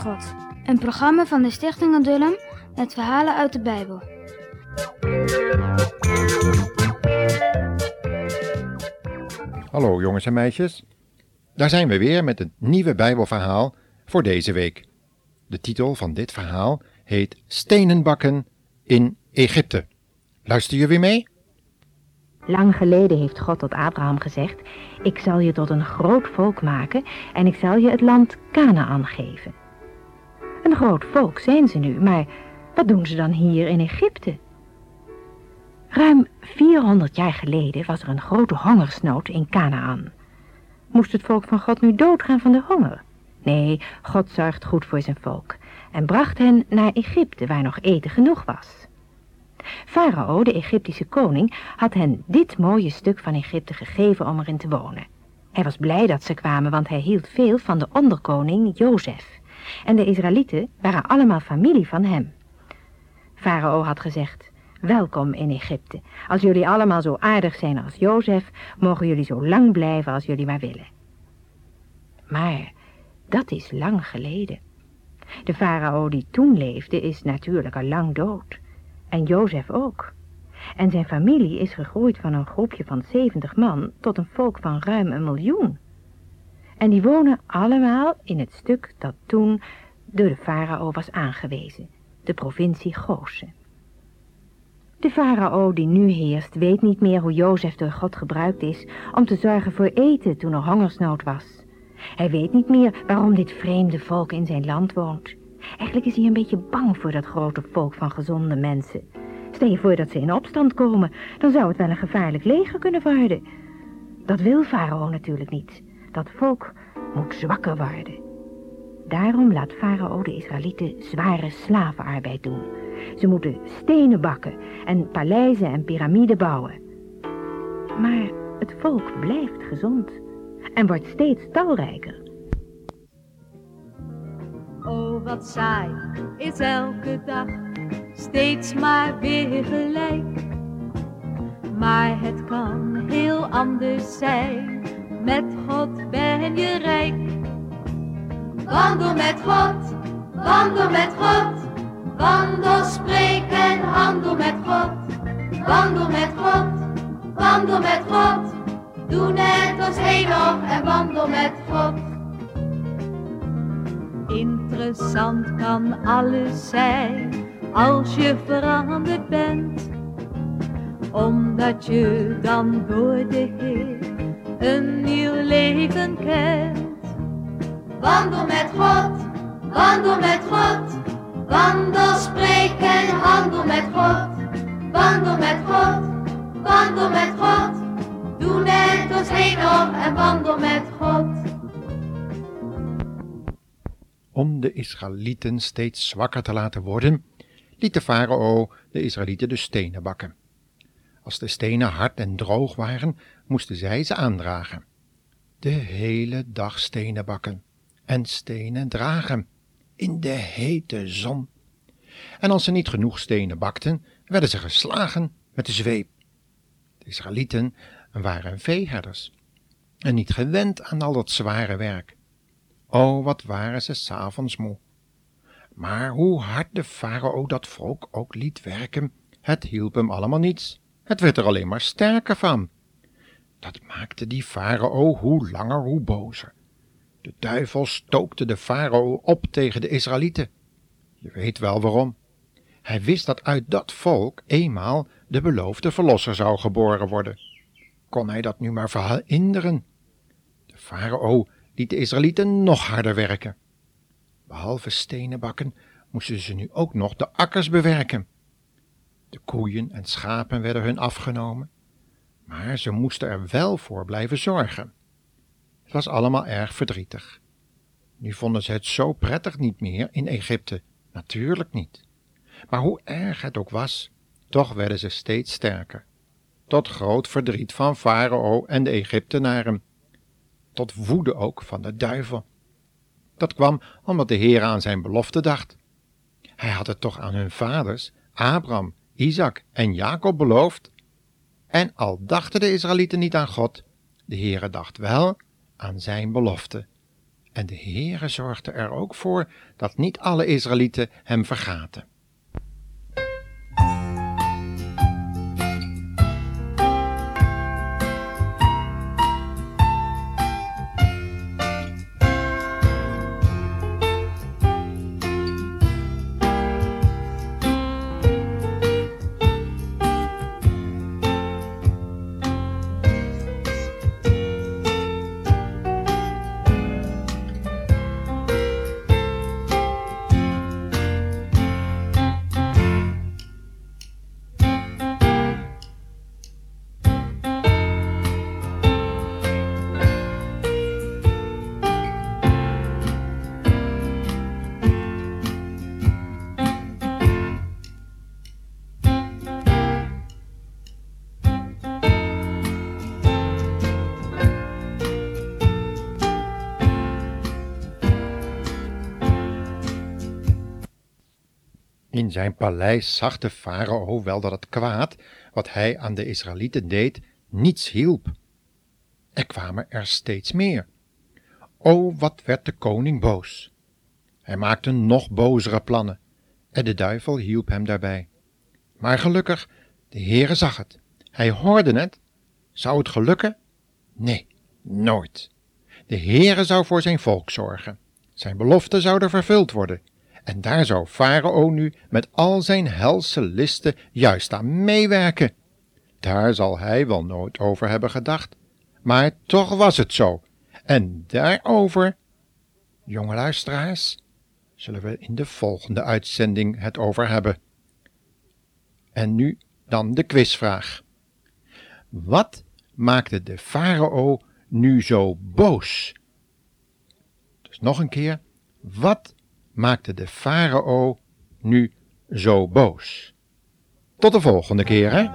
God. Een programma van de Stichting Adullam met verhalen uit de Bijbel. Hallo jongens en meisjes. Daar zijn we weer met een nieuwe Bijbelverhaal voor deze week. De titel van dit verhaal heet Stenen bakken in Egypte. Luister je weer mee? Lang geleden heeft God tot Abraham gezegd, ik zal je tot een groot volk maken en ik zal je het land Canaan geven. Een groot volk zijn ze nu, maar wat doen ze dan hier in Egypte? Ruim 400 jaar geleden was er een grote hongersnood in Canaan. Moest het volk van God nu doodgaan van de honger? Nee, God zorgt goed voor zijn volk en bracht hen naar Egypte waar nog eten genoeg was. Farao, de Egyptische koning, had hen dit mooie stuk van Egypte gegeven om erin te wonen. Hij was blij dat ze kwamen, want hij hield veel van de onderkoning Jozef. En de Israëlieten waren allemaal familie van hem. Farao had gezegd, welkom in Egypte. Als jullie allemaal zo aardig zijn als Jozef, mogen jullie zo lang blijven als jullie maar willen. Maar dat is lang geleden. De farao die toen leefde is natuurlijk al lang dood. En Jozef ook. En zijn familie is gegroeid van een groepje van 70 man tot een volk van ruim een miljoen. En die wonen allemaal in het stuk dat toen door de farao was aangewezen, de provincie Gozen. De farao die nu heerst weet niet meer hoe Jozef door God gebruikt is om te zorgen voor eten toen er hongersnood was. Hij weet niet meer waarom dit vreemde volk in zijn land woont. Eigenlijk is hij een beetje bang voor dat grote volk van gezonde mensen. Stel je voor dat ze in opstand komen, dan zou het wel een gevaarlijk leger kunnen worden. Dat wil Farao natuurlijk niet. Dat volk moet zwakker worden. Daarom laat Farao de Israëlieten zware slavenarbeid doen. Ze moeten stenen bakken en paleizen en piramiden bouwen. Maar het volk blijft gezond en wordt steeds talrijker. Oh, wat saai is elke dag, steeds maar weer gelijk. Maar het kan heel anders zijn, met God ben je rijk. Wandel met God, wandel met God, wandel, spreek en handel met God. Wandel met God, wandel met God, doe net als Henoch en wandel met God. Interessant kan alles zijn als je veranderd bent, omdat je dan door de Heer een nieuw leven kent. Wandel met God, wandel met God, wandel, spreek en handel met God. Wandel met God, wandel met God, doe net als Henoch en wandel met God. Om de Israëlieten steeds zwakker te laten worden, liet de farao de Israëlieten de stenen bakken. Als de stenen hard en droog waren, moesten zij ze aandragen. De hele dag stenen bakken en stenen dragen in de hete zon. En als ze niet genoeg stenen bakten, werden ze geslagen met de zweep. De Israëlieten waren veeherders en niet gewend aan al dat zware werk. O, wat waren ze s'avonds moe. Maar hoe hard de farao dat volk ook liet werken, het hielp hem allemaal niets. Het werd er alleen maar sterker van. Dat maakte die farao hoe langer hoe bozer. De duivel stookte de farao op tegen de Israëlieten. Je weet wel waarom. Hij wist dat uit dat volk eenmaal de beloofde verlosser zou geboren worden. Kon hij dat nu maar verhinderen? De farao liet de Israëlieten nog harder werken. Behalve stenen bakken moesten ze nu ook nog de akkers bewerken. De koeien en schapen werden hun afgenomen, maar ze moesten er wel voor blijven zorgen. Het was allemaal erg verdrietig. Nu vonden ze het zo prettig niet meer in Egypte, natuurlijk niet. Maar hoe erg het ook was, toch werden ze steeds sterker. Tot groot verdriet van Farao en de Egyptenaren. Tot woede ook van de duivel. Dat kwam omdat de Heer aan zijn belofte dacht. Hij had het toch aan hun vaders, Abraham, Isaac en Jacob beloofd. En al dachten de Israëlieten niet aan God, de Heere dacht wel aan zijn belofte. En de Heere zorgde er ook voor dat niet alle Israëlieten hem vergaten. In zijn paleis zag de farao wel dat het kwaad wat hij aan de Israëlieten deed niets hielp. Er kwamen er steeds meer. O, wat werd de koning boos. Hij maakte nog bozere plannen en de duivel hielp hem daarbij. Maar gelukkig, de Heere zag het. Hij hoorde het. Zou het gelukken? Nee, nooit. De Heere zou voor zijn volk zorgen. Zijn belofte zou er vervuld worden. En daar zou Farao nu met al zijn helse listen juist aan meewerken. Daar zal hij wel nooit over hebben gedacht, maar toch was het zo. En daarover, jonge luisteraars, zullen we in de volgende uitzending het over hebben. En nu dan de quizvraag. Wat maakte de farao nu zo boos? Dus nog een keer, wat maakte de farao nu zo boos? Tot de volgende keer, hè?